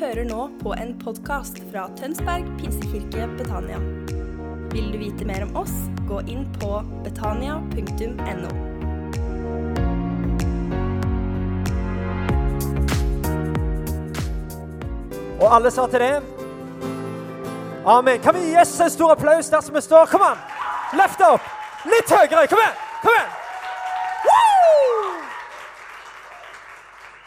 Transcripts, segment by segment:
hører nå på en podkast fra Tønsberg pinsekirke Betania. Vil du vite mer om oss, gå inn på betania.no. Og alle sa til det? Amen. Kan vi gi Jesus en stor applaus der som vi står? Kom an! Løft opp! Litt høyere! Kom igjen! Kom igjen!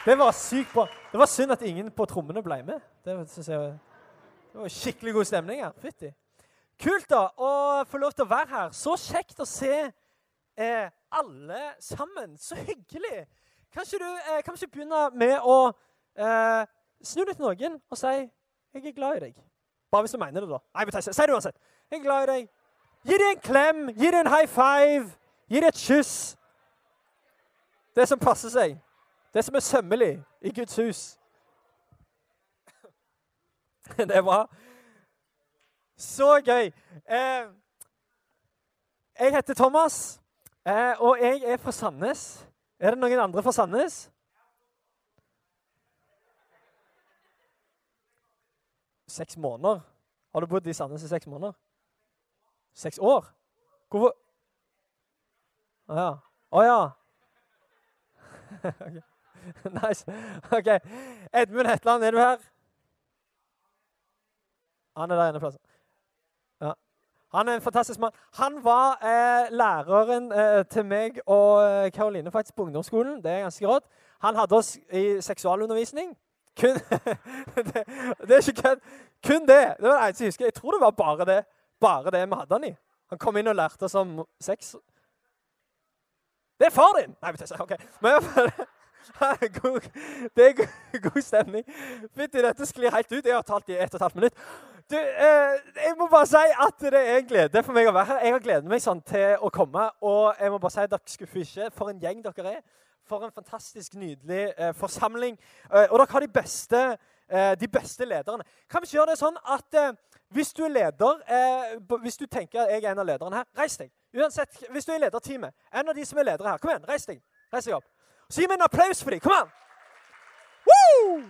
Det var sykt bra. Det var synd at ingen på trommene ble med. Det, jeg, det var skikkelig god stemning her. Fytti. Kult da, å få lov til å være her. Så kjekt å se eh, alle sammen. Så hyggelig. Kanskje du eh, kanskje begynne med å eh, snu deg til noen og si 'Jeg er glad i deg'. Bare hvis du mener det, da. Nei, men Si det uansett. 'Jeg er glad i deg'. Gi dem en klem, gi dem en high five, gi dem et kyss. Det som passer seg. Det som er sømmelig i Guds hus. Det er bra. Så gøy. Eh, jeg heter Thomas, eh, og jeg er fra Sandnes. Er det noen andre fra Sandnes? Seks måneder? Har du bodd i Sandnes i seks måneder? Seks år? Hvorfor Å ja. Å ja. okay. Nice. OK. Edmund Hetland, er du her? Han er der inne plassen. Ja. Han er en fantastisk mann. Han var eh, læreren eh, til meg og Karoline faktisk på ungdomsskolen. Det er ganske rått. Han hadde oss i seksualundervisning. Kun det, det, er ikke kødd. Kun det. Det var det eneste jeg husker. Jeg tror det var bare det bare det vi hadde han i. Han kom inn og lærte oss om sex. Det er far din! Nei, OK. Men, god, det er god, stemning. Fytti, dette sklir helt ut. Jeg har talt i ett og et halvt minutt. Du, eh, jeg må bare si at det er en glede for meg å være her. Jeg har gledet meg sånn til å komme. Og jeg må bare si at dere skuffer ikke. For en gjeng dere er. For en fantastisk nydelig eh, forsamling. Eh, og dere har de beste, eh, de beste lederne. Kan vi ikke gjøre det sånn at eh, hvis du er leder, eh, hvis du tenker at jeg er en av lederne her, reis deg. Uansett, Hvis du er i lederteamet, en av de som er ledere her, kom igjen, reis deg. Reis deg opp. Så gi meg en applaus for dem. Kom an! Woo!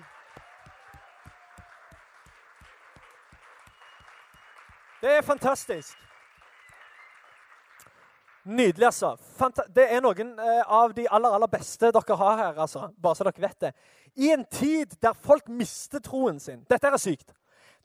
Det er fantastisk. Nydelig, altså. Fanta det er noen eh, av de aller, aller beste dere har her, altså. Bare så dere vet det. I en tid der folk mister troen sin Dette er sykt.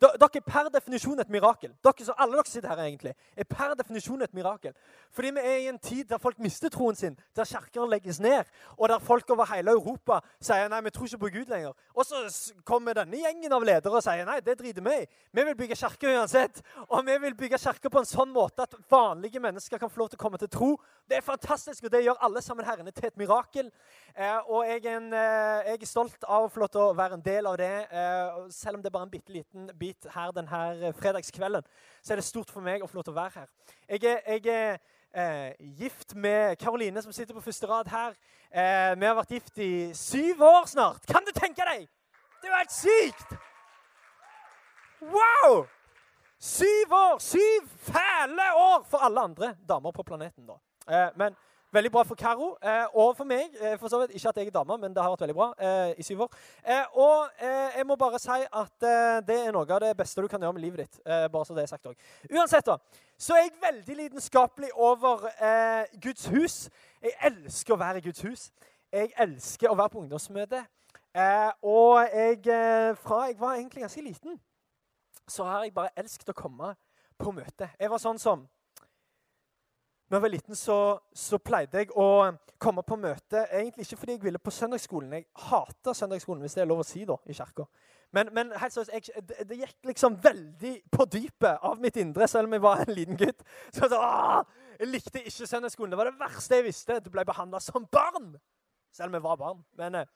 Dere er per definisjon et mirakel. Dere, som alle dere sitter her egentlig, er per definisjon et mirakel. Fordi vi er i en tid der folk mister troen sin, der kirker legges ned, og der folk over hele Europa sier nei, vi tror ikke på Gud lenger. Og så kommer denne gjengen av ledere og sier nei, det driter vi i. Vi vil bygge kirke uansett. Og vi vil bygge kirke på en sånn måte at vanlige mennesker kan få lov til å komme til tro. Det er fantastisk, og det gjør alle sammen herrene til et mirakel. Eh, og jeg er, en, eh, jeg er, stolt av å få lov til å være en del av det, eh, selv om det er bare en bitte liten bit bit her denne fredagskvelden, så er det stort for meg å få lov til å være her. Jeg er, jeg er eh, gift med Karoline, som sitter på første rad her. Eh, vi har vært gift i syv år snart. Kan du tenke deg? Det er jo helt sykt! Wow! Syv år! Syv fæle år for alle andre damer på planeten. da. Eh, men Veldig bra for Karo eh, og for meg. Eh, for så vidt Ikke at jeg er dame, men det har vært veldig bra eh, i syv år. Og jeg må bare si at det er noe av det beste du kan gjøre med livet ditt. bare så det er sagt også. Uansett, da, så er jeg veldig lidenskapelig over Guds hus. Jeg elsker å være i Guds hus. Jeg elsker å være på ungdomsmøte. og jeg, fra jeg var egentlig ganske liten, så har jeg bare elsket å komme på møte. Jeg var sånn som da jeg var liten, så, så, pleide jeg å komme på møte egentlig ikke fordi jeg ville på søndagsskolen. Jeg hater søndagsskolen, hvis det er lov å si da, i kirka. Men, men seriøst, det, det, gikk liksom veldig på dypet av mitt indre, selv om jeg var en liten gutt. Så, så Jeg likte ikke søndagsskolen. Det var det verste jeg visste. Du ble behandla som barn. Selv om jeg var barn. Men eh,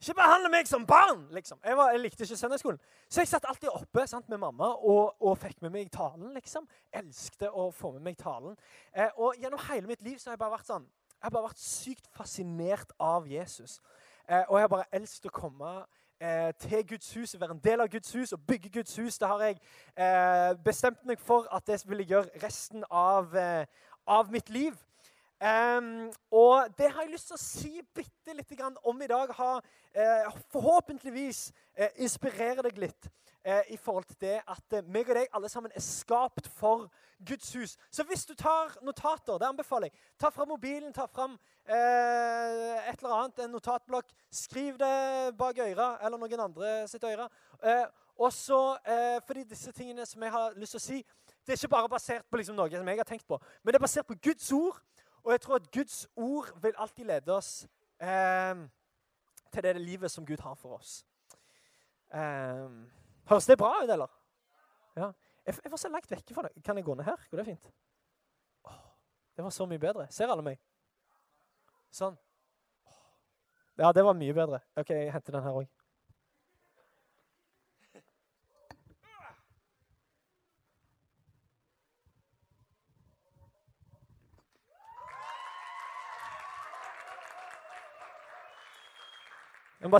ikke behandle meg som barn! liksom. Jeg, var, jeg likte ikke søndagsskolen. Så jeg satt alltid oppe sant, med mamma og, og, fikk med meg talen. liksom. Elskte å få med meg talen. Eh, og Gjennom hele mitt liv så har jeg bare vært sånn, jeg har bare vært sykt fascinert av Jesus. Eh, og jeg har bare elsket å komme eh, til Guds hus, være en del av Guds hus og bygge Guds hus. Det har jeg eh, bestemt meg for at det vil jeg gjøre resten av, eh, av mitt liv. Um, og det har jeg lyst til å si bitte litt om i dag. Ha, eh, forhåpentligvis eh, inspirere deg litt eh, i forhold til det at eh, meg og deg alle sammen er skapt for Guds hus. Så hvis du tar notater, det anbefaler jeg, ta fram mobilen, ta fram eh, et eller annet, en notatblokk. Skriv det bak øret eller noen andre sitt øre. også og så, fordi disse tingene som jeg har lyst til å si, det er ikke bare basert på liksom noe som jeg har tenkt på, men det er basert på Guds ord. Og jeg tror at Guds ord vil alltid lede oss eh, til det livet som Gud har for oss. Eh, høres det bra ut, eller? Ja. Jeg, jeg var så langt vekke fra det. Kan jeg gå ned her? Går det fint? Åh, det var så mye bedre. Ser alle meg? Sånn. Ja, det var mye bedre. OK, jeg henter den her òg.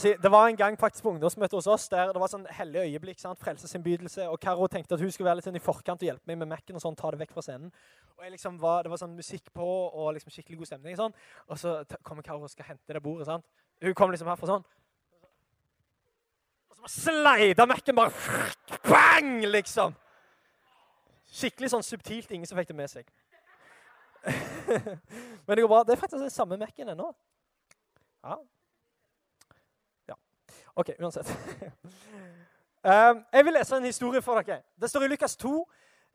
Si, det var en gang faktisk på ungdomsmøtet hos oss der det var sånn hellig øyeblikk. sant? Frelsesinnbydelse. Og Karo tenkte at hun skulle være litt sånn i forkant og hjelpe meg med Mac-en og sånn, ta det vekk fra scenen. Og liksom var, Det var sånn musikk på og liksom skikkelig god stemning. sånn. Og så kommer Karo og skal hente det bordet. sant? Hun kom liksom herfra sånn. Og så bare sleida Mac-en bare Bang! Liksom. Skikkelig sånn subtilt. Ingen som fikk det med seg. Men det går bra. Det er faktisk den samme Mac-en ennå. Ja, OK, uansett. um, jeg vil lese en historie for dere. Det står i Lukas 2.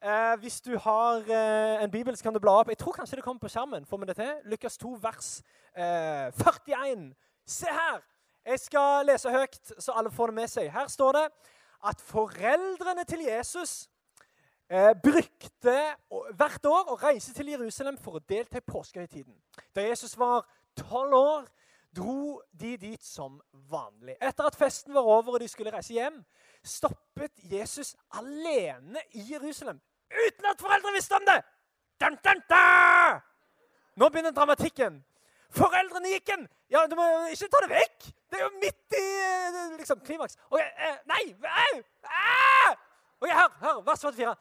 Uh, eh, hvis du har uh, en bibel, så kan du bla opp. Jeg tror kanskje det kommer på skjermen. Får vi det til? Lukas 2, vers uh, eh, 41. Se her! Jeg skal lese høyt, så alle får det med seg. Her står det at foreldrene til Jesus brukte hvert år å reise til Jerusalem for å delta i påskehøytiden. Da Jesus var tolv år, dro de dit som vanlig. Etter at festen var over og de skulle reise hjem, stoppet Jesus alene i Jerusalem uten at foreldre visste om det! Dun, dun, dun! Nå begynner dramatikken. Foreldrene gikk en. Ja, Du må ikke ta det vekk! Det er jo midt i eh, liksom, klimaks. Okay, eh, Nei! Au! Ah! Okay, Hør, hør, vers 44.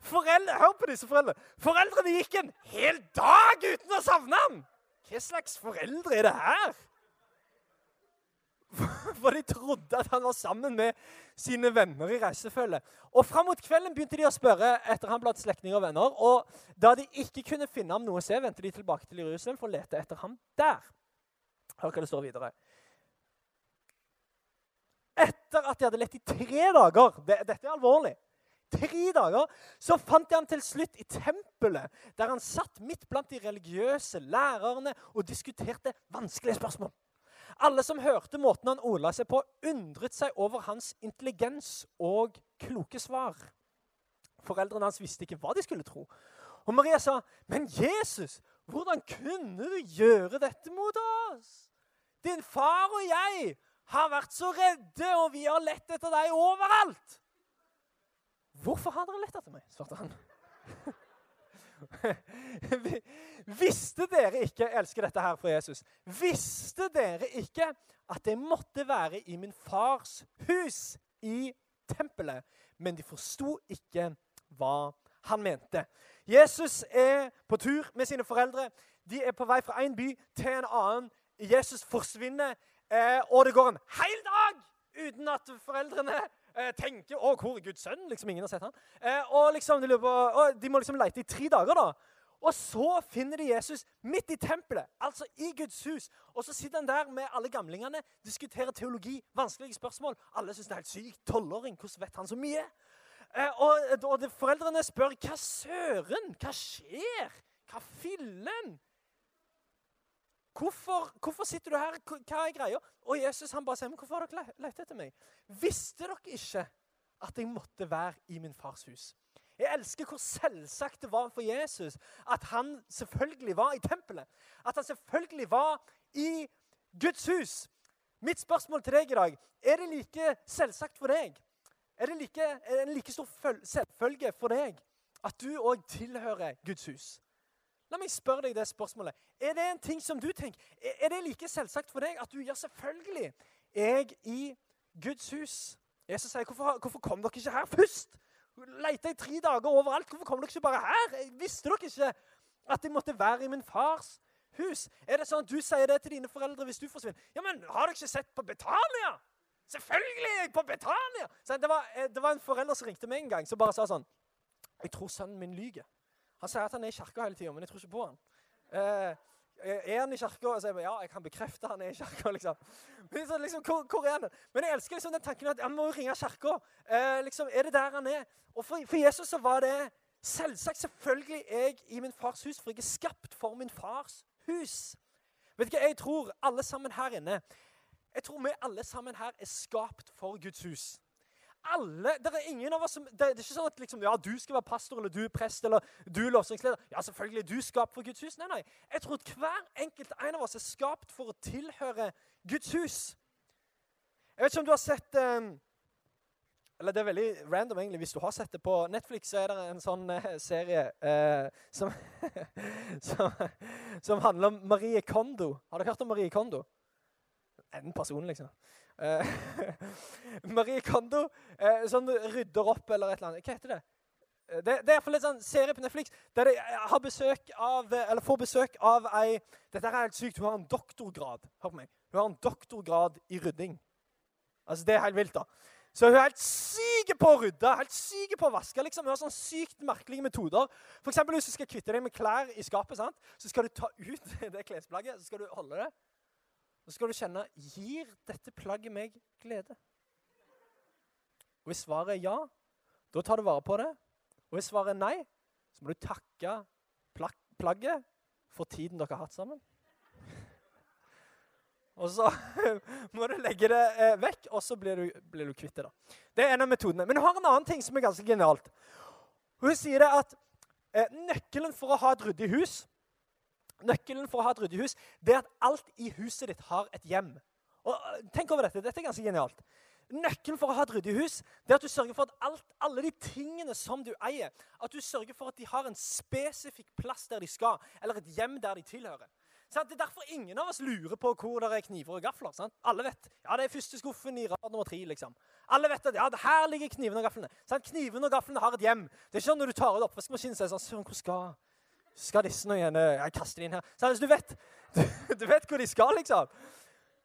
Foreldre, hør på disse foreldrene. Foreldrene gikk en hel dag uten å savne ham! Hva slags foreldre er det her? For de trodde at han var sammen med sine venner i reisefølge. Og Fram mot kvelden begynte de å spørre etter han blant slektninger og venner. Og da de ikke kunne finne ham noe å se, vendte de tilbake til Jerusalem for å lete etter ham der. Hør hva det står videre. Etter at de hadde lett i tre dager det, Dette er alvorlig tre dager, så fant de ham til slutt i tempelet, der han satt midt blant de religiøse lærerne og diskuterte vanskelige spørsmål. Alle som hørte måten han ola seg på, undret seg over hans intelligens og kloke svar. Foreldrene hans visste ikke hva de skulle tro. Og Maria sa, 'Men Jesus, hvordan kunne du gjøre dette mot oss?' 'Din far og jeg har vært så redde, og vi har lett etter deg overalt.' 'Hvorfor har dere lett etter meg?' svarte han. Visste dere ikke jeg elsker dette her fra Jesus, visste dere ikke at jeg måtte være i min fars hus, i tempelet? Men de forsto ikke hva han mente. Jesus er på tur med sine foreldre. De er på vei fra en by til en annen. Jesus forsvinner, eh, og det går en hel dag uten at foreldrene eh, tenker 'Å, hvor er Guds sønn?' Liksom Ingen har sett han. Eh, og, liksom, de, på, og de må liksom lete i tre dager. da. Og så finner de Jesus midt i tempelet, altså i Guds hus. Og så sitter han der med alle gamlingene, diskuterer teologi, vanskelige spørsmål. Alle syns det er helt sykt. Tolvåring, hvordan vet han så mye? Eh, og, og de, foreldrene spør hva søren? Hva skjer? Hva fillen? Hvorfor, hvorfor, sitter du her? Hva er greia? Og Jesus han bare sier, men hvorfor har dere lett etter meg? Visste dere ikke at jeg måtte være i min fars hus? Jeg elsker hvor selvsagt det var for Jesus at han selvfølgelig var i tempelet. At han selvfølgelig var i Guds hus. Mitt spørsmål til deg i dag er det like selvsagt for deg? Er det like, er det en like stor selvfølge for deg at du òg tilhører Guds hus? La meg spørre deg det spørsmålet. Er det en ting som du tenker, er det like selvsagt for deg at du gjør selvfølgelig jeg i Guds hus? Jesus sier, hvorfor, hvorfor kom dere ikke her først? Leita i tre dager overalt. Hvorfor kom dere ikke bare her? Visste dere ikke At jeg måtte være i min fars hus. Er det sånn at du sier det til dine foreldre hvis du forsvinner? Ja, men har dere ikke sett på Betania? Selvfølgelig er jeg på Betania! Det, var, eh, det var en forelder som ringte meg en gang som bare sa sånn Jeg tror sønnen min lyver. Han sier at han er i kirka hele tida, men jeg tror ikke på han. Eh, er han i kirka? Så jeg ja, jeg kan bekrefte han er i kirka. Liksom. Men så, liksom, hvor, hvor, er han? Men jeg elsker liksom den tanken at han må ringe kirka. Eh, liksom, er det der han er? Og for, for Jesus så var det selvsagt selvfølgelig er jeg i min fars hus, for jeg er skapt for min fars hus. Vet du hva jeg tror alle sammen her inne Jeg tror vi alle sammen her er skapt for Guds hus alle, det er ingen av oss som, det, er ikke sånn at liksom, ja, du skal være pastor, eller du er prest, eller du er lovsangsleder. Ja, selvfølgelig er du skapt for Guds hus. Nei, nei. Jeg tror at hver enkelt en av oss er skapt for å tilhøre Guds hus. Jeg vet ikke om du har sett um, Eller det er veldig random, egentlig. Hvis du har sett det på Netflix, så er det en sånn uh, serie uh, som, som, som, handler om Marie Kondo. Har dere hørt om Marie Kondo? En person, liksom. Uh, Marie Kondo eh, sånn rydder opp eller et eller annet. Hva heter det? Uh, det, det er iallfall en sånn serie på Netflix der de har besøk av, får besøk av ei Dette er helt sykt. Hun har en doktorgrad. Hør på meg. Hun har en doktorgrad i rydding. Altså, Det er helt vilt, da. Så hun er helt syk på å rydde, helt syk på å vaske. liksom. Hun har sånn sykt merkelige metoder. For eksempel, Hvis du skal kvitte deg med klær i skapet, sant? så skal du ta ut det klesplagget så skal du holde det. Så skal du kjenne gir dette plagget meg glede. Og Hvis svaret er ja, da tar du vare på det. Og hvis svaret er nei, så må du takke plagget for tiden dere har hatt sammen. Og så må du legge det eh, vekk, og så blir du, blir du kvitt det. da. Det er en av metodene. Men hun har en annen ting som er ganske genialt. Hun sier det at eh, nøkkelen for å ha et ryddig hus Nøkkelen for å ha et ryddig hus det er at alt i huset ditt har et hjem. Og øh, Tenk over dette. Dette er ganske genialt. Nøkkelen for å ha et ryddig hus det er at du sørger for at alt, alle de tingene som du eier, at du sørger for at de har en spesifikk plass der de skal, eller et hjem der de tilhører. Sant? Det er derfor ingen av oss lurer på hvor det er kniver og gafler. Sant? Alle vet ja, det er første skuffen i rad nummer tre. liksom. Alle vet at ja, her ligger knivene og gaflene. Sant? Knivene og gaflene har et hjem. Det er ikke sånn når du tar ut oppvaskmaskinen så er det sånn, hvor skal skal disse nå igjen Jeg kaster de inn her. Så du vet, du vet hvor de skal, liksom.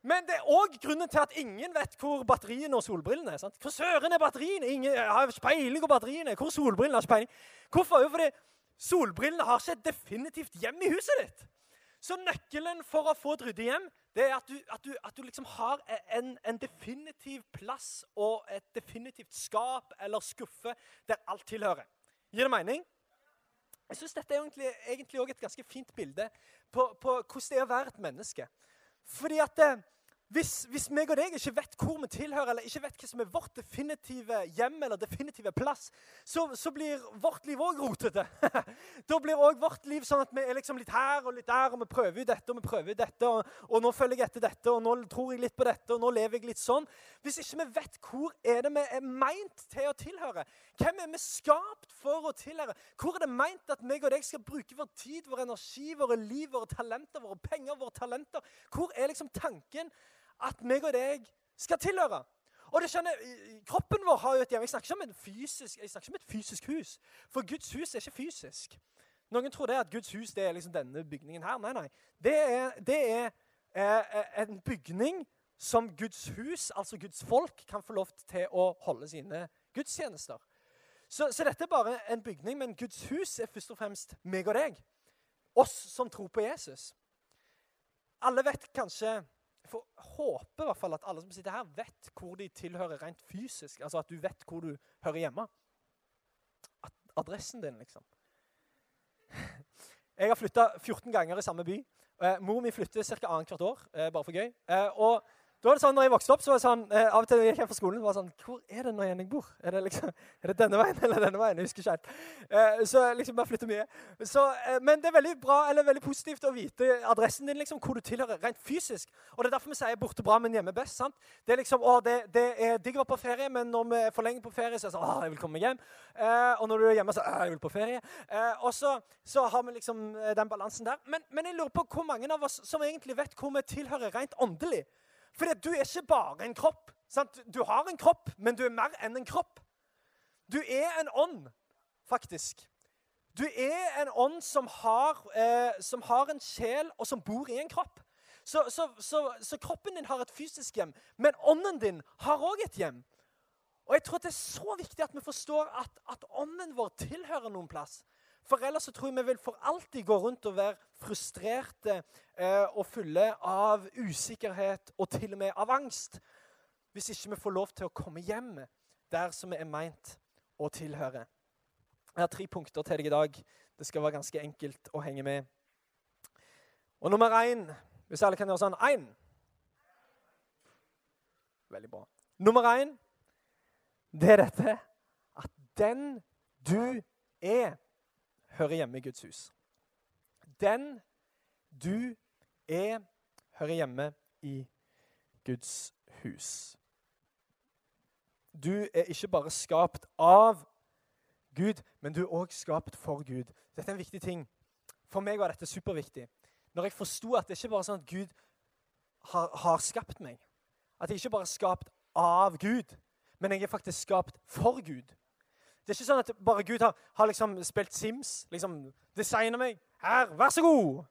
Men det er òg grunnen til at ingen vet hvor batteriene og solbrillene er. Sant? Hvor søren er batteriene? Ingen har speiling på batteriene. Hvor solbrillene har speiling. Hvorfor? Jo, fordi solbrillene har ikke et definitivt hjem i huset ditt. Så nøkkelen for å få et ryddig hjem det er at du, at du, at du liksom har en, en, definitiv plass og et definitivt skap eller skuffe der alt tilhører. Gir det mening? Jeg synes Dette er egentlig, også et ganske fint bilde på, på, hvordan det er å være et menneske. Fordi at eh, hvis, hvis meg og deg ikke vet hvor vi tilhører, eller ikke vet hva som er vårt definitive hjem eller definitive plass, så, så blir vårt liv òg rotete. da blir òg vårt liv sånn at vi er liksom litt her og litt der, og vi prøver ut dette og vi prøver ut dette, og, og, nå følger jeg etter dette, og nå tror jeg litt på dette, og nå lever jeg litt sånn. Hvis ikke vi vet hvor er det vi er meint til å tilhøre, hvem er vi skapt for å tilhøre, hvor er det meint at meg og deg skal bruke vår tid, vår energi, våre liv, våre talenter, våre penger, våre talenter, hvor er liksom tanken at meg og deg skal tilhøre. Og det skjønner, Kroppen vår har jo et hjem. Jeg snakker ikke om, fysisk, jeg snakker ikke om et fysisk hus. For Guds hus er ikke fysisk. Noen tror det at Guds hus det er liksom denne bygningen her. Nei, nei. Det er, det er eh, en bygning som Guds hus, altså Guds folk, kan få lov til å holde sine gudstjenester. Så, så dette er bare en bygning, men Guds hus er først og fremst meg og deg. Oss som tror på Jesus. Alle vet kanskje jeg håpe i hvert fall at alle som sitter her, vet hvor de tilhører rent fysisk. Altså at du vet hvor du hører hjemme. At adressen din, liksom. Jeg har flytta 14 ganger i samme by. Eh, mor mi flytter ca. annethvert år, eh, bare for gøy. Eh, og da var det sånn, når jeg vokste opp, så var det sånn, eh, Av og til når jeg gikk hjem fra skolen, var det sånn Hvor er det når jeg bor? Er det, liksom, er det denne veien eller denne veien? Jeg husker ikke. Eh, så liksom bare flytter mye. Så, eh, men det er veldig bra, eller veldig positivt å vite adressen din, liksom, hvor du tilhører, rent fysisk. Og Det er derfor vi sier 'borte bra, men hjemme best'. sant? Det er liksom, å, det, det er digg å være på ferie, men når vi er for lenge på ferie, så er det sånn 'Å, jeg vil komme meg hjem'. Eh, og når du er hjemme, så 'Å, jeg vil på ferie'. Eh, og så, så, har vi liksom eh, den balansen der. Men, men jeg lurer på hvor mange av oss som egentlig vet hvor vi tilhører rent åndelig. For du er ikke bare en kropp. Sant? Du har en kropp, men du er mer enn en kropp. Du er en ånd, faktisk. Du er en ånd som har, eh, som har en sjel, og som bor i en kropp. Så, så, så, så, kroppen din har et fysisk hjem, men ånden din har òg et hjem. Og jeg tror det er så viktig at vi forstår at, at ånden vår tilhører noen plass. For ellers så tror jeg vi vil for alltid gå rundt og være frustrerte eh, og fulle av usikkerhet og til og med av angst. Hvis ikke vi får lov til å komme hjem der som vi er meint å tilhøre. Jeg har tre punkter til deg i dag. Det skal være ganske enkelt å henge med. Og nummer én Hvis alle kan gjøre sånn én. Veldig bra. Nummer én, det er dette at den du er hører hjemme i Guds hus. Den du er, hører hjemme i Guds hus. Du er ikke bare skapt av Gud, men du er òg skapt for Gud. Dette er en viktig ting. For meg var dette superviktig. Når jeg forsto at det ikke bare er sånn at Gud har, har skapt meg. At jeg ikke bare er skapt av Gud, men jeg er faktisk skapt for Gud. Det er ikke sånn at bare Gud har, har liksom spilt Sims. liksom Designer meg. Her, vær så god!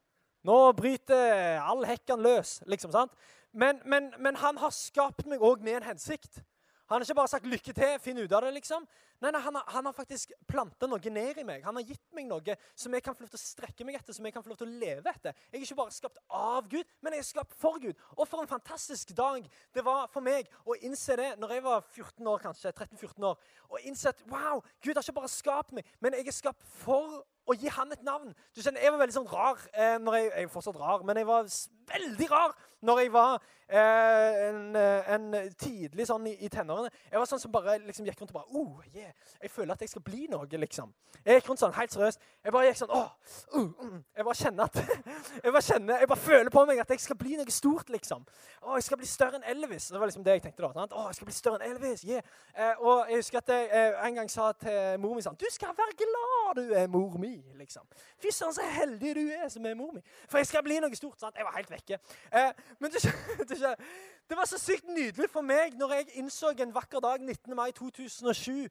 Nå bryter all hekken løs. liksom, sant? Men, men, men han har skapt meg òg med en hensikt. Han har ikke bare sagt 'lykke til, finn ut av det'. liksom. Nei, nei, han, har, han har faktisk planta noe ned i meg. Han har gitt meg noe som jeg kan få lov til å strekke meg etter, som jeg kan få lov til å leve etter. Jeg er ikke bare skapt av Gud, men jeg er skapt for Gud. Og for en fantastisk dag det var for meg å innse det når jeg var 14 år, kanskje, 13-14 år. Og innse at wow, Gud har ikke bare skapt meg, men jeg er skapt for å gi han et navn. Du skjønner, Jeg var veldig sånn rar eh, når jeg, jeg er fortsatt rar, men jeg var veldig rar når jeg var eh, en, eh, en, tidlig sånn i, i tenårene. Jeg var sånn som bare liksom gikk rundt og bare oh, yeah, Jeg føler at jeg skal bli noe, liksom. Jeg gikk rundt sånn helt seriøst. Jeg bare gikk sånn åh, uh, uh, Jeg bare kjenner at jeg bare kjenner, jeg bare føler på meg at jeg skal bli noe stort, liksom. Å, jeg skal bli større enn Elvis. Det var liksom det jeg tenkte da. Sant? Å, jeg skal bli større enn Elvis, yeah. Eh, og jeg husker at jeg eh, en gang sa til mor mi sånn Du skal være glad du er mor mi, liksom. Fy søren, så heldig du er som er mor mi. For jeg skal bli noe stort. sant? Jeg var helt vekke. Eh, men du det, det, var så sykt nydelig for meg når jeg innså en vakker dag 19. mai 2007,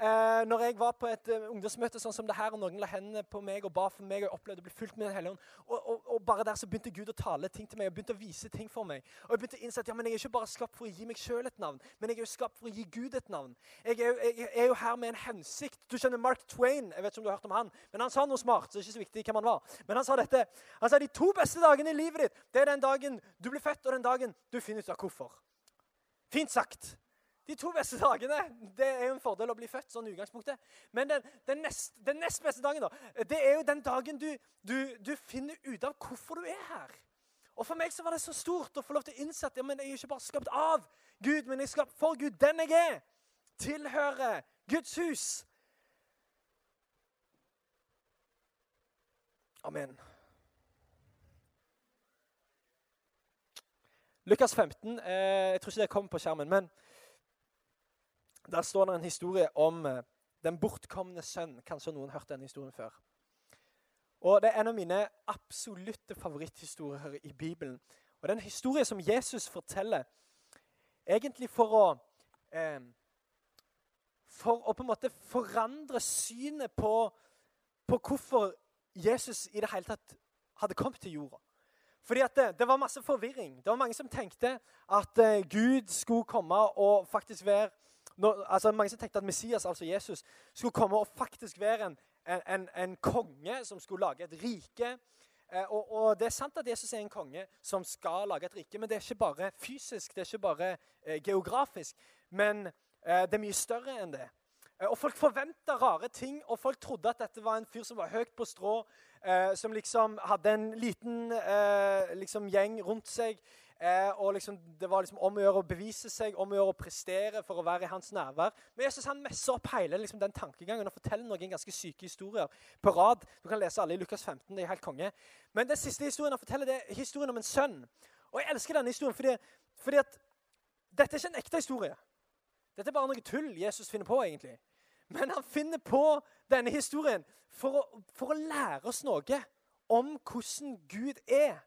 eh, når jeg var på et uh, ungdomsmøte sånn som det her, og noen la hendene på meg og ba for meg, og jeg opplevde å bli fulgt med Den hellige ånd. Og, og, og, bare der så begynte Gud å tale ting til meg og begynte å vise ting for meg. Og jeg begynte å innse at ja, men jeg er ikke bare skapt for å gi meg sjøl et navn, men jeg er jo skapt for å gi Gud et navn. Jeg er, jo, jeg er, jo her med en hensikt. Du kjenner Mark Twain, jeg vet ikke om du har hørt om han, men han sa noe smart. så det er ikke så viktig hvem han var. Men han sa dette. Han sa de to beste dagene i livet ditt, det er den dagen du blir født, og den dagen du finner ut av hvorfor. Fint sagt. De to beste dagene det er jo en fordel å bli født. sånn utgangspunktet. Men den, den, nest, den nest, beste dagen da, det er jo den dagen du, du, du, finner ut av hvorfor du er her. Og For meg så var det så stort å få lov til å innse at ja, men jeg er ikke bare skapt av Gud, men jeg er skapt for Gud. Den jeg er, tilhører Guds hus. Amen. Lukas 15. Eh, jeg tror ikke det kommer på skjermen. men Der står det en historie om eh, den bortkomne sønn. Kanskje noen har hørt den historien før. Og Det er en av mine absolutte favoritthistorier i Bibelen. Og Det er en historie som Jesus forteller egentlig for å eh, For å på en måte forandre synet på, på hvorfor Jesus i det hele tatt hadde kommet til jorda. Fordi at det, det, var masse forvirring. Det var mange som tenkte at uh, Gud skulle komme og faktisk være altså Mange som tenkte at Messias, altså Jesus, skulle komme og faktisk være en, en, en konge som skulle lage et rike. Uh, og, og, Det er sant at Jesus er en konge som skal lage et rike, men det er ikke bare fysisk, det er ikke bare uh, geografisk. Men det er mye større enn det. Og Folk forventa rare ting, og folk trodde at dette var en fyr som var høyt på strå, eh, som liksom hadde en liten eh, liksom gjeng rundt seg. Eh, og liksom, Det var liksom om å gjøre å bevise seg, om å gjøre å prestere for å være i hans nærvær. Men Jesus han messer opp hele liksom, den tankegangen og forteller noen ganske syke historier på rad. Du kan lese alle i Lukas 15. det er helt konge. Men den siste historien han forteller, det er historien om en sønn. Og Jeg elsker denne historien fordi, fordi at dette er ikke en ekte historie. Dette er bare noe tull Jesus finner på. egentlig. Men han finner på denne historien for å, for å lære oss noe om hvordan Gud er.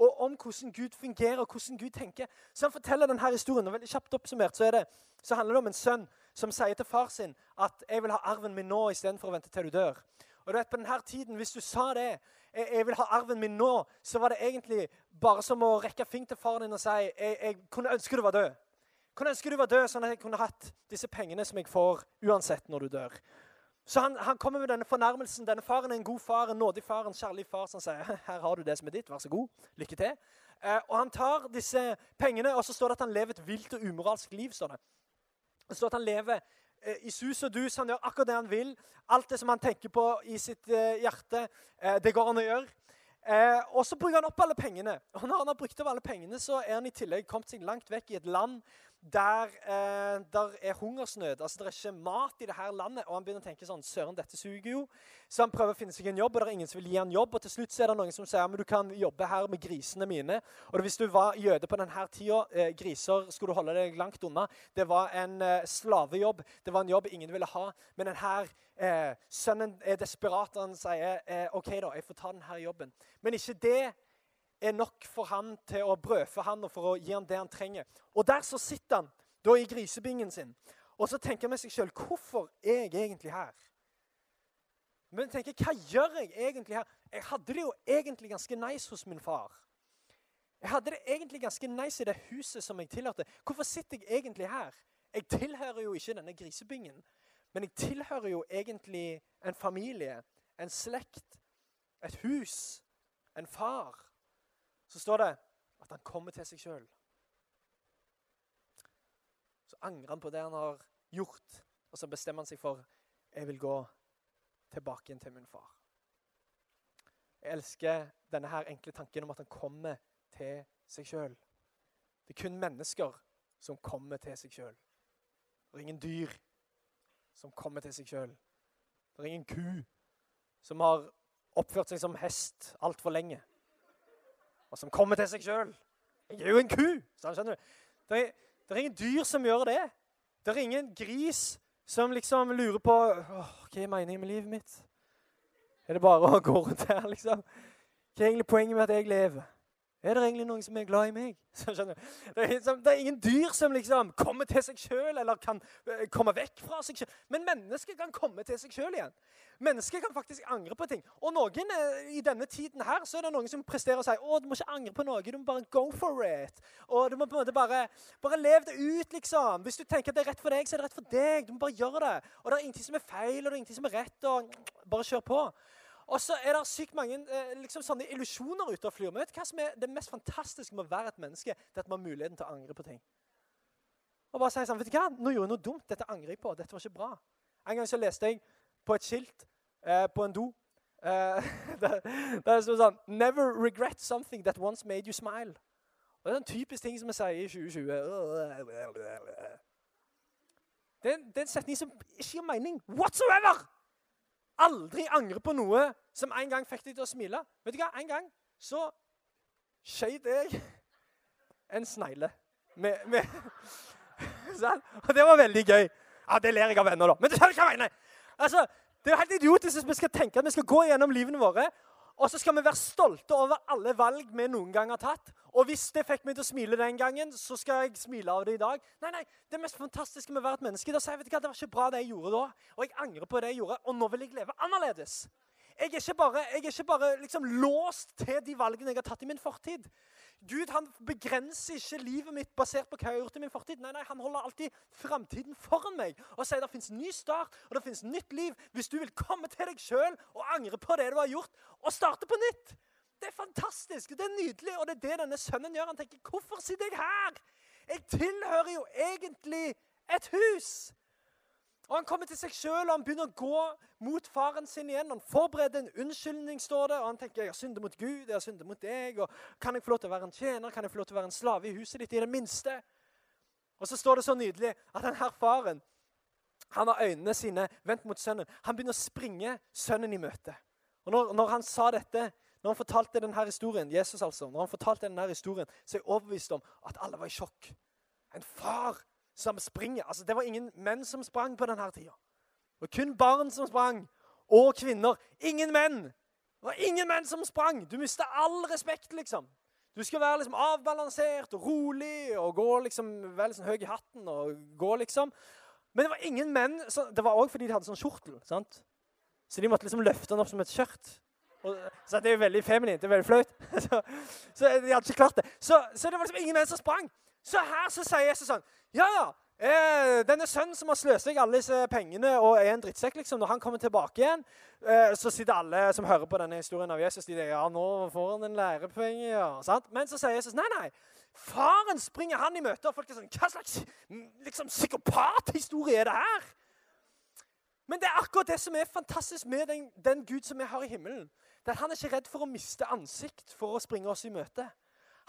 Og om hvordan Gud fungerer og hvordan Gud tenker. Så han forteller denne historien, og veldig kjapt oppsummert så, det, så handler det om en sønn som sier til far sin at 'jeg vil ha arven min nå istedenfor å vente til du dør'. Og du vet, på denne tiden, Hvis du sa det, jeg, vil ha arven min nå, så var det egentlig bare som å rekke fing til faren din og si jeg, jeg kunne ønske du var død. Kunne ønske du var død, sånn at jeg kunne hatt disse pengene som jeg får uansett når du dør. Så han, han, kommer med denne fornærmelsen. Denne faren er en god far, en nådig far, en kjærlig far som sier her har du det som er ditt, vær så god, lykke til. Eh, og Han tar disse pengene, og så står det at han lever et vilt og umoralsk liv. står Det Det står at han lever eh, i sus og dus, han gjør akkurat det han vil. Alt det som han tenker på i sitt eh, hjerte, eh, det går han gjøre. Eh, og så bruker han opp alle pengene. Og når han har brukt opp alle pengene, så er han i tillegg kommet seg langt vekk i et land der, eh, der er hungersnød. Altså, Det er ikke mat i det her landet. Og han begynner å tenke sånn Søren, dette suger jo. Så han prøver å finne seg en jobb, og det er ingen som vil gi han jobb. Og til slutt så er det noen som sier men du kan jobbe her med grisene mine. Og hvis du var jøde på denne tida, eh, griser skulle du holde deg langt unna. Det var en eh, slavejobb. Det var en jobb ingen ville ha. Men denne eh, sønnen er desperat, og han sier eh, OK, da, jeg får ta denne jobben. Men ikke det er nok for han til å brødfø han og for å gi han det han trenger. Og der så sitter han da i grisebingen sin og så tenker han med seg sjøl hvorfor er jeg egentlig her? Men tenker, hva gjør jeg egentlig her? Jeg hadde det jo egentlig ganske nice hos min far. Jeg hadde det egentlig ganske nice i det huset som jeg tilhørte. Hvorfor sitter jeg egentlig her? Jeg tilhører jo ikke denne grisebingen. Men jeg tilhører jo egentlig en familie, en slekt, et hus, en far så står det at han kommer til seg sjøl. Så angrer han på det han har gjort, og så bestemmer han seg for jeg vil gå tilbake igjen til min far. Jeg elsker denne her enkle tanken om at han kommer til seg sjøl. Det er kun mennesker som kommer til seg sjøl. Det er ingen dyr som kommer til seg sjøl. Det er ingen ku som har oppført seg som hest altfor lenge og som kommer til seg sjøl. Jeg er jo en ku. Sånn, skjønner du? Det er, det er, ingen dyr som gjør det. Det er ingen gris som liksom lurer på Åh, hva er meningen med livet mitt. Er det bare å gå rundt her, liksom? Hva er egentlig poenget med at jeg lever? Er det egentlig noen som er glad i meg? Det er, det, er, ingen dyr som liksom kommer til seg sjøl eller kan uh, komme vekk fra seg sjøl. Men mennesket kan komme til seg sjøl igjen. Mennesket kan faktisk angre på ting. Og noen uh, i denne tiden her så er det noen som presterer og sier å, du må ikke angre på noe, du må bare go for it. Og du må på en måte bare, bare leve det ut, liksom. Hvis du tenker at det er rett for deg, så er det rett for deg. Du må bare gjøre det. Og det er ingenting som er feil, og det er ingenting som er rett. og Bare kjør på. Og så er det sykt mange eh, liksom sånne illusjoner ute og flyr. Men vet du hva som er det mest fantastiske med å være et menneske? Det er at man har muligheten til å angre på ting. Og bare si sånn, vet du hva? Nå gjorde jeg noe dumt. Dette angrer jeg på. Dette var ikke bra. En gang så leste jeg på et skilt eh, på en do eh, der, der sto sånn Never regret something that once made you smile. Og Det er en typisk ting som vi sier i 2020. Det er, det er en setning som ikke gir mening whatsoever! Aldri angre på noe som en gang fikk deg til å smile. Vet du hva? En gang så skjøt jeg en snegle. Med, med sånn? Og det var veldig gøy. Ja, Det ler jeg av ennå, da. Men du skjønner hva jeg mener. Altså, det er jo helt idiotisk hvis vi skal tenke at vi skal gå gjennom livene våre og så skal vi være stolte over alle valg vi noen gang har tatt. Og hvis det fikk meg til å smile den gangen, så skal jeg smile av det i dag. Nei, nei, Det mest fantastiske med å være et menneske da sier jeg, vet du hva, det var ikke bra det jeg gjorde da. Og jeg angrer på det jeg gjorde, og nå vil jeg leve annerledes. Jeg er ikke bare, er ikke bare liksom låst til de valgene jeg har tatt i min fortid. Gud han begrenser ikke livet mitt basert på hva jeg har gjort i min fortid. Nei, nei, Han holder alltid framtiden foran meg og sier det fins ny start og det fins nytt liv hvis du vil komme til deg sjøl og angre på det du har gjort, og starte på nytt. Det er fantastisk, det er nydelig, og det er det denne sønnen gjør. Han tenker 'Hvorfor sitter jeg her?' Jeg tilhører jo egentlig et hus. Og Han kommer til seg sjøl og han begynner å gå mot faren sin igjen. Han forbereder en unnskyldning, står det, og han tenker jeg har syndet mot Gud, jeg har syndet mot deg. og Kan jeg få lov til å være en tjener? Kan jeg få lov til å være en slave i huset ditt? i det minste? Og så står det så nydelig at denne faren han har øynene sine vendt mot sønnen. Han begynner å springe sønnen i møte. Og når, når han sa dette, når han fortalte denne historien, Jesus altså, når han fortalte denne historien, så er jeg overbevist om at alle var i sjokk. En far som springer. Altså, Det var ingen menn som sprang på denne tida. Det var kun barn som sprang, og kvinner. Ingen menn! Det var ingen menn som sprang! Du mista all respekt, liksom. Du skal være liksom avbalansert og rolig og gå liksom, være liksom høy i hatten. og gå liksom. Men det var ingen menn som, Det var òg fordi de hadde sånn skjortel. sant? Så de måtte liksom løfte den opp som et skjørt. Så det er jo veldig feminint. Det er veldig flaut. Så, så de hadde ikke klart det. Så, så det var liksom ingen menn som sprang. Så her så sier Jesus sånn Ja, ja. Eh, denne sønnen som har sløst vekk alle disse pengene og er en drittsekk, liksom, når han kommer tilbake igjen, eh, så sitter alle som hører på denne historien av Jesus, de sier ja, nå får han en lærepoeng. Ja, sant? Men så sier Jesus nei, nei. Faren springer han i møte, og folk er sånn Hva slags liksom, psykopathistorie er det her? Men det er akkurat det som er fantastisk med den, den Gud som vi har i himmelen. Det er at Han er ikke redd for å miste ansikt for å springe oss i møte.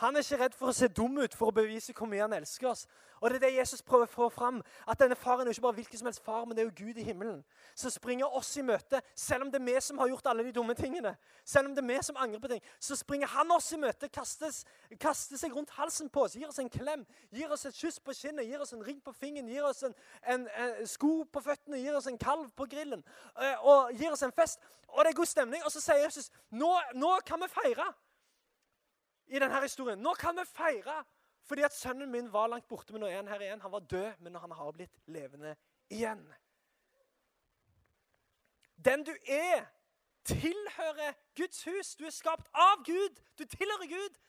Han er ikke redd for å se dum ut for å bevise hvor mye han elsker oss. Og det er det Jesus prøver å få fram. At denne faren er jo ikke bare hvilken som helst far, men det er jo Gud i himmelen. Som springer oss i møte, selv om det er vi som har gjort alle de dumme tingene. Selv om det er vi som angrer på ting, så springer han oss i møte, kastes, kaster seg rundt halsen på oss, gir oss en klem, gir oss et kyss på kinnet, gir oss en ring på fingeren, gir oss en, en, en, sko på føttene, gir oss en kalv på grillen eh, og gir oss en fest. Og det er god stemning. Og så sier Jesus nå, nå kan vi feire i denne historien. Nå kan vi feire fordi at sønnen min var langt borte, men nå er han her igjen. Han var død, men han har blitt levende igjen. Den du er, tilhører Guds hus. Du er skapt av Gud. Du tilhører Gud,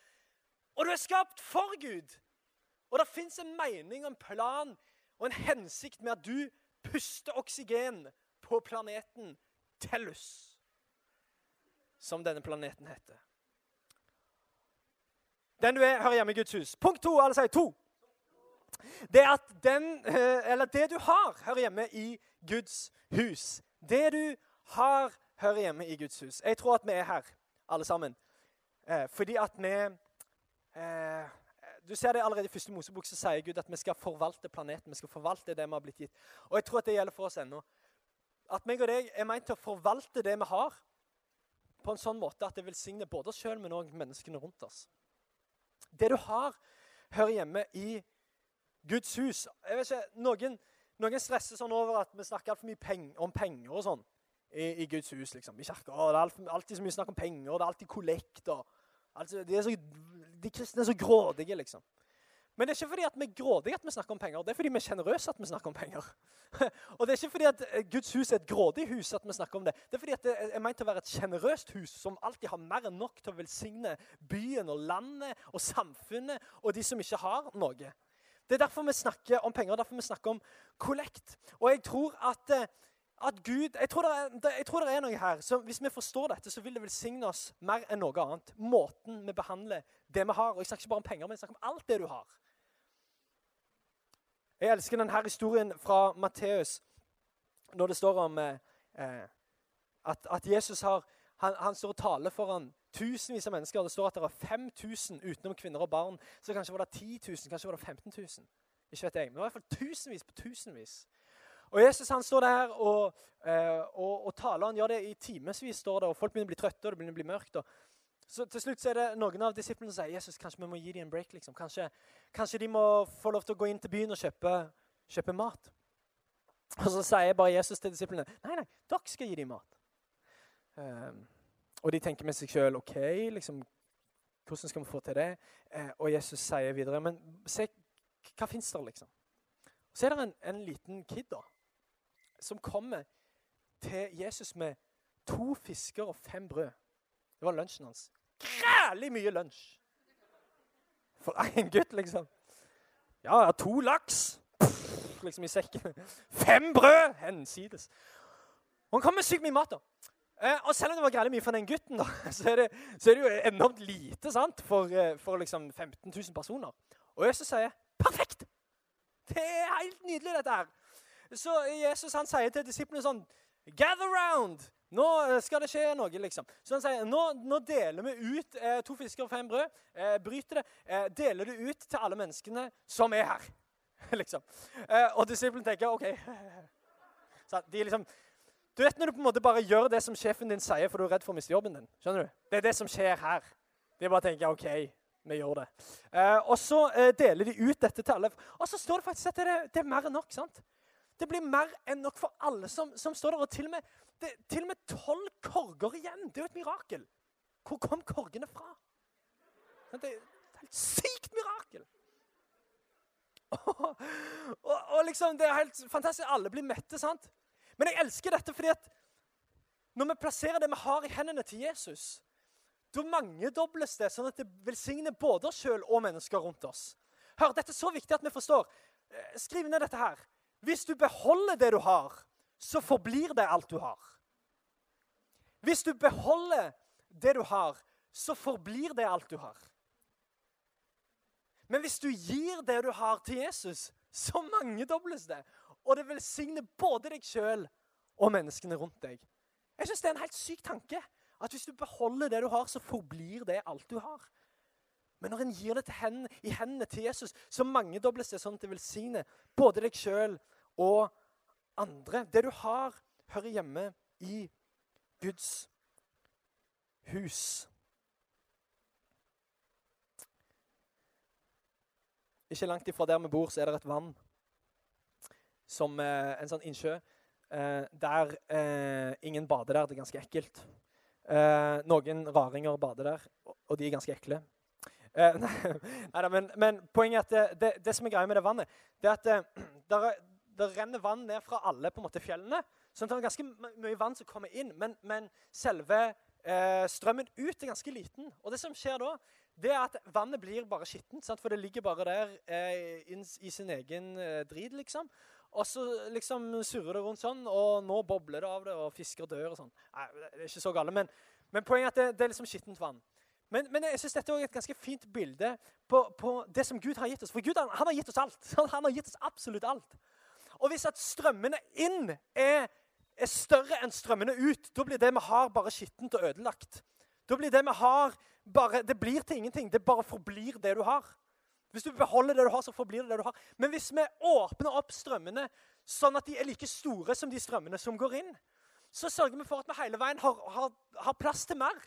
og du er skapt for Gud. Og det fins en mening en plan og en hensikt med at du puster oksygen på planeten Tellus, som denne planeten heter. Den du er, hører hjemme i Guds hus. Punkt to. Alle sier to. Det er at den, eh, eller det du har, hører hjemme i Guds hus. Det du har, hører hjemme i Guds hus. Jeg tror at vi er her, alle sammen. Eh, fordi at vi eh, Du ser det allerede i første Mosebok, så sier Gud at vi skal forvalte planeten. Vi skal forvalte det vi har blitt gitt. Og jeg tror at det gjelder for oss ennå. At meg og deg er meint til å forvalte det vi har, på en sånn måte at det velsigner både oss sjøl, men òg menneskene rundt oss. Det du har, hører hjemme i Guds hus. Jeg vet ikke, Noen, noen stresser sånn over at vi snakker altfor mye peng, om penger og sånn i, i, Guds hus. liksom. I kirka. Det er alltid, alltid så mye snakk om penger, og det er alltid kollekt. Altså, de, så, de kristne er så grådige, liksom. Men det er ikke fordi at vi er grådige at vi snakker om penger. Det er fordi vi er sjenerøse at vi snakker om penger. og det er ikke fordi at eh, Guds hus er et grådig hus at vi snakker om det. Det er fordi at det er meint å være et sjenerøst hus som alltid har mer enn nok til å velsigne byen og landet og samfunnet og de som ikke har noe. Det er derfor vi snakker om penger, derfor vi snakker om kollekt. Og jeg tror at, eh, at Gud jeg tror, er, det er, noe her. så Hvis vi forstår dette, så vil det velsigne oss mer enn noe annet. Måten vi behandler det vi har. Og Jeg snakker ikke bare om penger, men jeg snakker om alt det du har. Jeg elsker denne historien fra Matteus når det står om eh, eh, at, at, Jesus har, han, han, står og taler foran tusenvis av mennesker. Det står at det er 5000 utenom kvinner og barn. Så kanskje var det 10 000, kanskje var det 15 000. Ikke vet jeg, men det var i hvert fall tusenvis på tusenvis. Og Jesus han står der og, eh, og, og taler. Han gjør det i timevis, står det, og folk begynner å bli trøtte og det begynner å bli mørkt. så til slutt så er det noen av disiplene som sier Jesus, kanskje vi må gi dem en break. liksom. Kanskje, kanskje, de må få lov til å gå inn til byen og kjøpe, kjøpe mat. Og så sier bare Jesus til disiplene nei, nei, dere skal gi dem mat. Um, og de tenker med seg sjøl OK, liksom, hvordan skal vi få til det? Uh, og Jesus sier videre Men se, hva fins der, liksom? Så er det en, en liten kid da, som kommer til Jesus med to fisker og fem brød. Det var lunsjen hans grælig mye lunsj. For én gutt, liksom. Ja, to laks Pff, liksom i sekken. Fem brød hensides. Og han kom med sykt mye mat. da. Eh, og selv om det var grælig mye for den gutten, da, så er, det, så er det, jo enormt lite sant, for, eh, for liksom 15 000 personer. Og Jesus sier 'perfekt'! Det er helt nydelig, dette her. Så Jesus han sier til disiplene sånn 'Gather round! Nå eh, skal det skje noe, liksom. Så han sier nå, nå deler vi ut eh, to fisker og fem brød. Eh, bryter det. Eh, deler det ut til alle menneskene som er her. liksom. Eh, og disiplene tenker OK. Så de liksom, du vet når du på en måte bare gjør det som sjefen din sier, for du er redd for å miste jobben din. Skjønner du? Det er det som skjer her. De bare tenker OK, vi gjør det. Eh, og så deler de ut dette til alle. Og så står det faktisk at det, det er mer enn nok. sant? Det blir mer enn nok for alle som, som står der. Og til og med, det, til og med tolv korger igjen. Det er jo et mirakel. Hvor kom korgene fra? Det er et helt sykt mirakel. Og, og, og, liksom, Det er helt fantastisk. Alle blir mette. sant? Men jeg elsker dette fordi at Når vi plasserer det vi har i hendene til Jesus, da mangedobles det, sånn at det velsigner både oss sjøl og mennesker rundt oss. Hør, Dette er så viktig at vi forstår. Eh, skriv ned dette her. Hvis du beholder det du har, så forblir det alt du har. Hvis du beholder det du har, så forblir det alt du har. Men hvis du gir det du har, til Jesus, så mangedobles det. Og det velsigner både deg sjøl og menneskene rundt deg. Jeg synes Det er en helt syk tanke. At hvis du beholder det du har, så forblir det alt du har. Men når en gir det hendene, i hendene til Jesus, så mangedobles det sånn at det velsigner både deg sjøl og andre. Det du har, hører hjemme i Guds hus. Ikke langt ifra der vi bor, så er det et vann. Som eh, en sånn innsjø. Eh, der eh, ingen bader der. Det er ganske ekkelt. Eh, noen raringer bader der, og de er ganske ekle. Eh, nei, men, men, poenget er at det, det, det, som er greia med det vannet, det er at eh, det, det renner vann ned fra alle på en måte fjellene. at det er ganske mye vann som kommer inn, men, men selve eh, strømmen ut er ganske liten. Og det som skjer da, det er at vannet blir bare skittent. For det ligger bare der eh, in, i sin egen eh, drit, liksom. Og så liksom surrer det rundt sånn, og nå bobler det av det, og fisker dør og sånn. Nei, det er ikke så gale, men, men poenget er at det, det er liksom skittent vann. Men, men jeg synes dette er et ganske fint bilde på, på, det som Gud har gitt oss. For Gud han, han har gitt oss alt. Han har gitt oss absolutt alt. Og hvis at strømmene inn er, er større enn strømmene ut, da blir det vi har, bare skittent og ødelagt. Da blir det vi har, bare, det blir til ingenting. Det bare forblir det du har. Hvis du beholder det du har, så forblir det det du har. Men hvis vi åpner opp strømmene sånn at de er like store som de strømmene som går inn, så sørger vi for at vi hele veien har, har, har plass til mer.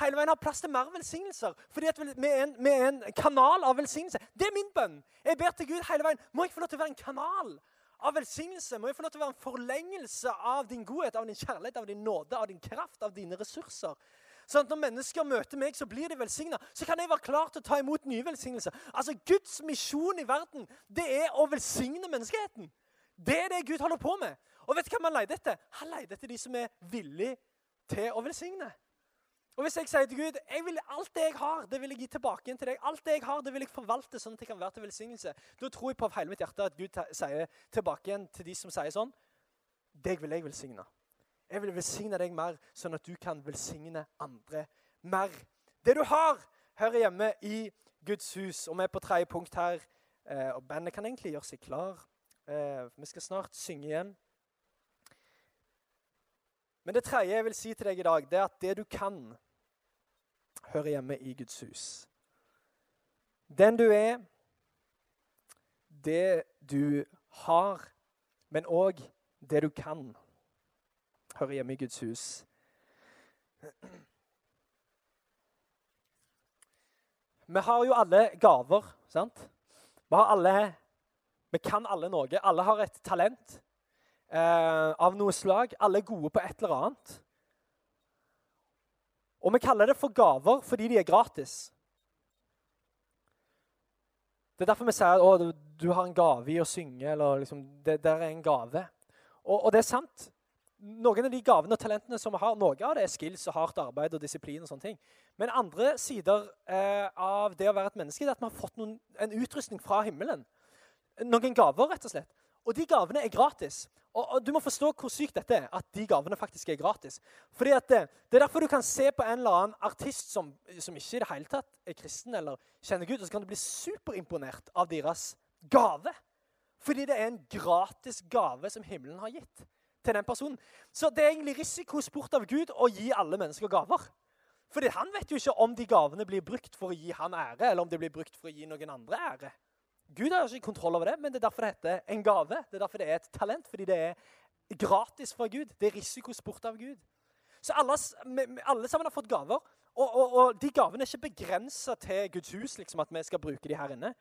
Hele veien har plass til mer velsignelser. Fordi at vi er, en, vi er en kanal av velsignelse. Det er min bønn. Jeg ber til Gud hele veien. Må jeg få lov til å være en kanal av velsignelse? Må jeg få lov til å være en forlengelse av din godhet, av din kjærlighet, av din nåde, av din kraft, av dine ressurser? Sånn at Når mennesker møter meg, så blir de velsigna. Så kan jeg være klar til å ta imot nye velsignelser. Altså, Guds misjon i verden det er å velsigne menneskeheten. Det er det Gud holder på med. Og vet du hva man leter etter? Han leter etter de som er villige til å velsigne. Og Hvis jeg sier til Gud jeg vil, alt det jeg har, det vil jeg gi tilbake igjen til deg. Alt det jeg har, det vil jeg forvalte sånn at det kan være til velsignelse. Da tror jeg på hele mitt hjerte at Gud sier tilbake igjen til de som sier sånn Deg vil jeg velsigne. Jeg vil velsigne deg mer, sånn at du kan velsigne andre mer. Det du har, hører hjemme i Guds hus. Og vi er på tredje punkt her. Eh, og Bandet kan egentlig gjøre seg klar. Eh, vi skal snart synge igjen. Men det tredje jeg vil si til deg i dag, det er at det du kan, hører hjemme i Guds hus. Den du er, det du har, men òg det du kan hører hjemme i Guds hus. Vi har jo alle gaver, sant? Vi alle Vi kan alle noe. Alle har et talent eh, av noe slag. Alle er gode på et eller annet. Og vi kaller det for gaver fordi de er gratis. Det er derfor vi sier at du har en gave i å synge. eller liksom, Det der er en gave. Og, og det er sant noen av de gavene og talentene som vi har, noe av det er skills og hardt arbeid og disiplin. og sånne ting. Men andre sider eh, av det å være et menneske det er at vi har fått noen, en utrustning fra himmelen. Noen gaver, rett og slett. Og de gavene er gratis. Og, og, Du må forstå hvor sykt dette er, at de gavene faktisk er gratis. Fordi at det, det er derfor du kan se på en eller annen artist som, som ikke i det hele tatt er kristen eller kjenner Gud, og så kan du bli superimponert av deres gave. Fordi det er en gratis gave som himmelen har gitt til den personen. Så det er egentlig risikosport av Gud å gi alle mennesker gaver. Fordi han vet jo ikke om de gavene blir brukt for å gi han ære, eller om de blir brukt for å gi noen andre ære. Gud har ikke kontroll over det, men det er derfor det heter en gave. Det er derfor det er et talent, fordi det er gratis fra Gud. Det er risikosport av Gud. Så alle, alle sammen har fått gaver, og, og, og de gavene er ikke begrensa til Guds hus, liksom at vi skal bruke de her inne.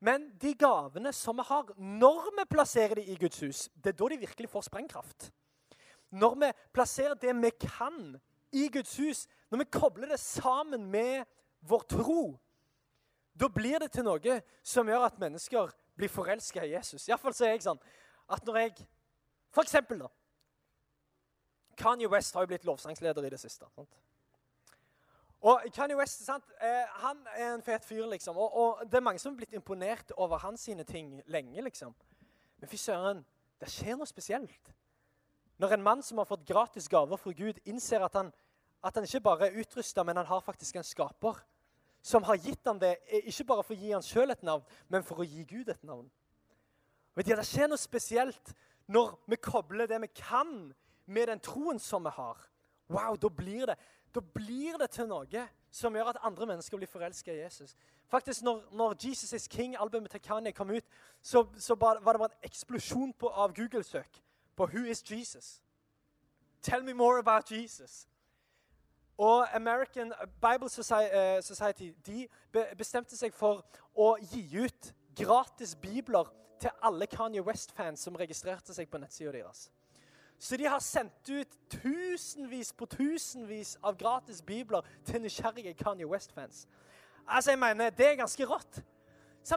Men de gavene som vi har, når vi plasserer de i Guds hus, det er da de virkelig får sprengkraft. Når vi plasserer det vi kan i Guds hus, når vi kobler det sammen med vår tro, da blir det til noe som gjør at mennesker blir forelska i Jesus. Iallfall er jeg sånn at når jeg For eksempel, da. Kanye West har jo blitt lovsangsleder i det siste. sant? Og Kanye West sant? Eh, han er en fet fyr, liksom. Og, og, det er mange som har blitt imponert over hans sine ting lenge. liksom. Men fy søren, det skjer noe spesielt. Når en mann som har fått gratis gaver fra Gud, innser at han, at han ikke bare er utrusta, men han har faktisk en skaper som har gitt ham det, ikke bare for å gi han sjøl et navn, men for å gi Gud et navn. Du, Det skjer noe spesielt når vi kobler det vi kan, med den troen som vi har. Wow, Da blir det, da blir det til noe som gjør at andre mennesker blir forelska i Jesus. Faktisk, når, når, Jesus is King-albumet til Kanye kom ut, så, så var det bare en eksplosjon på, av Google-søk på 'Who is Jesus?' Tell me more about Jesus. Og American Bible eh, Society de bestemte seg for å gi ut gratis bibler til alle Kanye West-fans som registrerte seg på nettsida deres. Så de har sendt ut tusenvis på tusenvis av gratis bibler til nysgjerrige Kanye West-fans. Altså, jeg mener, Det er ganske rått.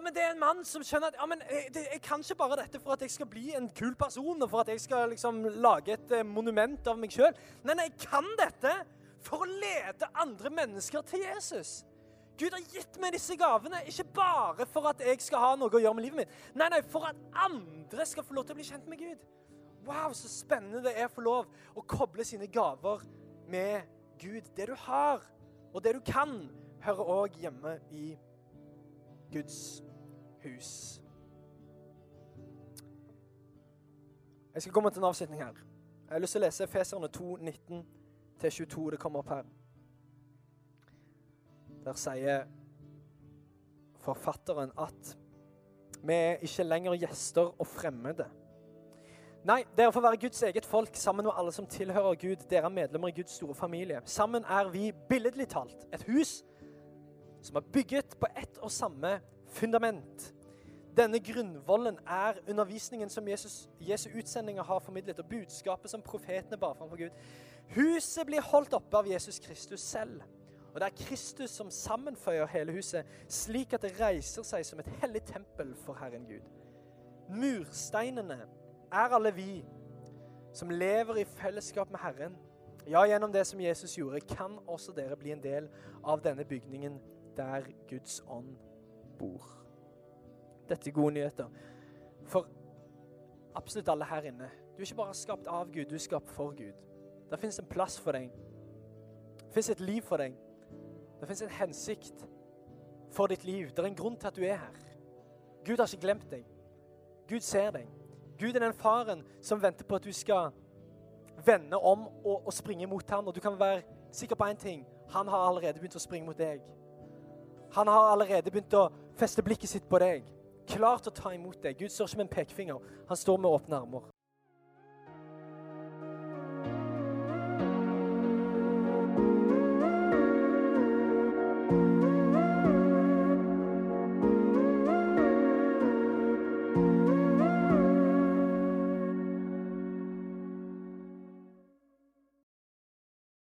Men Det er en mann som skjønner at ja, men jeg, det, jeg, kan ikke bare dette for at jeg skal bli en kul person og for at jeg skal liksom lage et eh, monument av meg sjøl. Nei, nei, jeg kan dette for å lede andre mennesker til Jesus. Gud har gitt meg disse gavene, ikke bare for at jeg skal ha noe å gjøre med livet mitt. Nei, nei, for at andre skal få lov til å bli kjent med Gud. Wow, så spennende det er å få lov å koble sine gaver med Gud. Det du har, og det du kan, hører òg hjemme i Guds hus. Jeg skal komme til en avslutning her. Jeg har lyst til å lese Feserne 2, 19 til 22. Det kommer opp her. Der sier forfatteren at vi er ikke lenger gjester og fremmede. Nei, dere får være Guds eget folk sammen med alle som tilhører Gud. Dere er medlemmer i Guds store familie. Sammen er vi billedlig talt et hus som er bygget på ett og samme fundament. Denne grunnvollen er undervisningen som Jesus, Jesu utsendinger har formidlet, og budskapet som profetene bar fram for Gud. Huset blir holdt oppe av Jesus Kristus selv. Og det er Kristus som sammenføyer hele huset, slik at det reiser seg som et hellig tempel for Herren Gud. Mursteinene er alle vi som lever i fellesskap med Herren. Ja, gjennom det som Jesus gjorde, kan også dere bli en del av denne bygningen der Guds ånd bor. Dette er gode nyheter. For absolutt alle her inne. Du er ikke bare skapt av Gud, du er skapt for Gud. Det fins en plass for deg. Det fins et liv for deg. Det fins en hensikt for ditt liv. Det er en grunn til at du er her. Gud har ikke glemt deg. Gud ser deg. Gud er den faren som venter på at du skal vende om og, og springe mot ham. Og du kan være sikker på én ting. Han har allerede begynt å springe mot deg. Han har allerede begynt å feste blikket sitt på deg. Klar til å ta imot deg. Gud står ikke med en pekefinger. Han står med åpne armer.